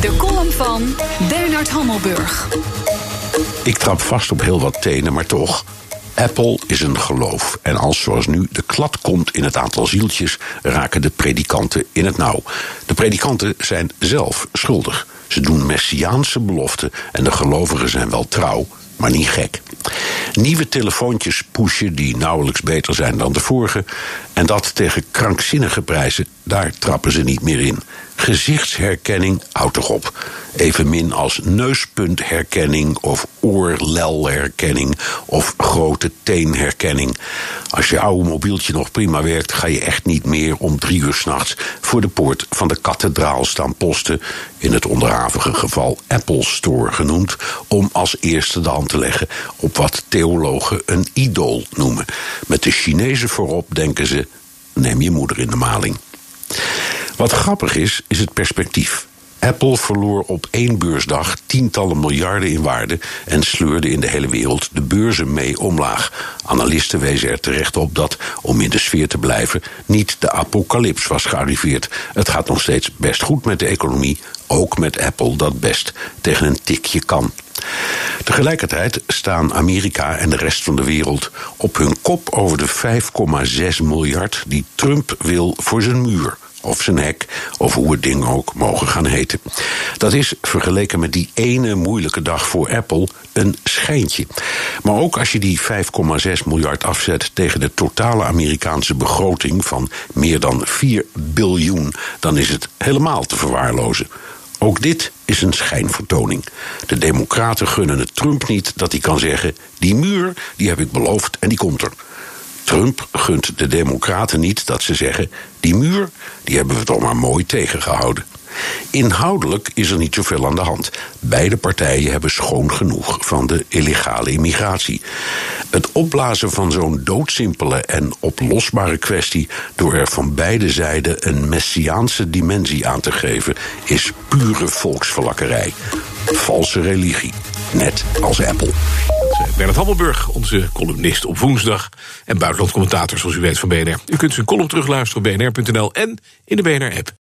De column van Bernard Hammelburg. Ik trap vast op heel wat tenen, maar toch. Apple is een geloof. En als zoals nu de klad komt in het aantal zieltjes, raken de predikanten in het nauw. De predikanten zijn zelf schuldig. Ze doen messiaanse beloften en de gelovigen zijn wel trouw, maar niet gek. Nieuwe telefoontjes pushen die nauwelijks beter zijn dan de vorige. En dat tegen krankzinnige prijzen, daar trappen ze niet meer in. Gezichtsherkenning houdt toch op. Evenmin als neuspuntherkenning of oorlelherkenning of grote teenherkenning. Als je oude mobieltje nog prima werkt, ga je echt niet meer om drie uur s'nachts voor de poort van de kathedraal staan posten. In het onderhavige geval Apple Store genoemd, om als eerste de te leggen op wat theologen een idool noemen. Met de Chinezen voorop denken ze: neem je moeder in de maling. Wat grappig is, is het perspectief. Apple verloor op één beursdag tientallen miljarden in waarde en sleurde in de hele wereld de beurzen mee omlaag. Analisten wezen er terecht op dat, om in de sfeer te blijven, niet de apocalyps was gearriveerd. Het gaat nog steeds best goed met de economie, ook met Apple dat best tegen een tikje kan. Tegelijkertijd staan Amerika en de rest van de wereld op hun kop over de 5,6 miljard die Trump wil voor zijn muur of zijn hek, of hoe het ding ook mogen gaan heten. Dat is, vergeleken met die ene moeilijke dag voor Apple, een schijntje. Maar ook als je die 5,6 miljard afzet tegen de totale Amerikaanse begroting van meer dan 4 biljoen, dan is het helemaal te verwaarlozen. Ook dit is een schijnvertoning. De Democraten gunnen het Trump niet dat hij kan zeggen: die muur, die heb ik beloofd en die komt er. Trump gunt de Democraten niet dat ze zeggen: die muur, die hebben we toch maar mooi tegengehouden. Inhoudelijk is er niet zoveel aan de hand. Beide partijen hebben schoon genoeg van de illegale immigratie. Het opblazen van zo'n doodsimpele en oplosbare kwestie door er van beide zijden een messiaanse dimensie aan te geven, is pure volksverlakkerij. Valse religie, net als Apple. Bernard Hammelburg, onze columnist op woensdag. En buitenlandcommentator, zoals u weet, van BNR. U kunt zijn column terugluisteren op bnr.nl en in de BNR-app.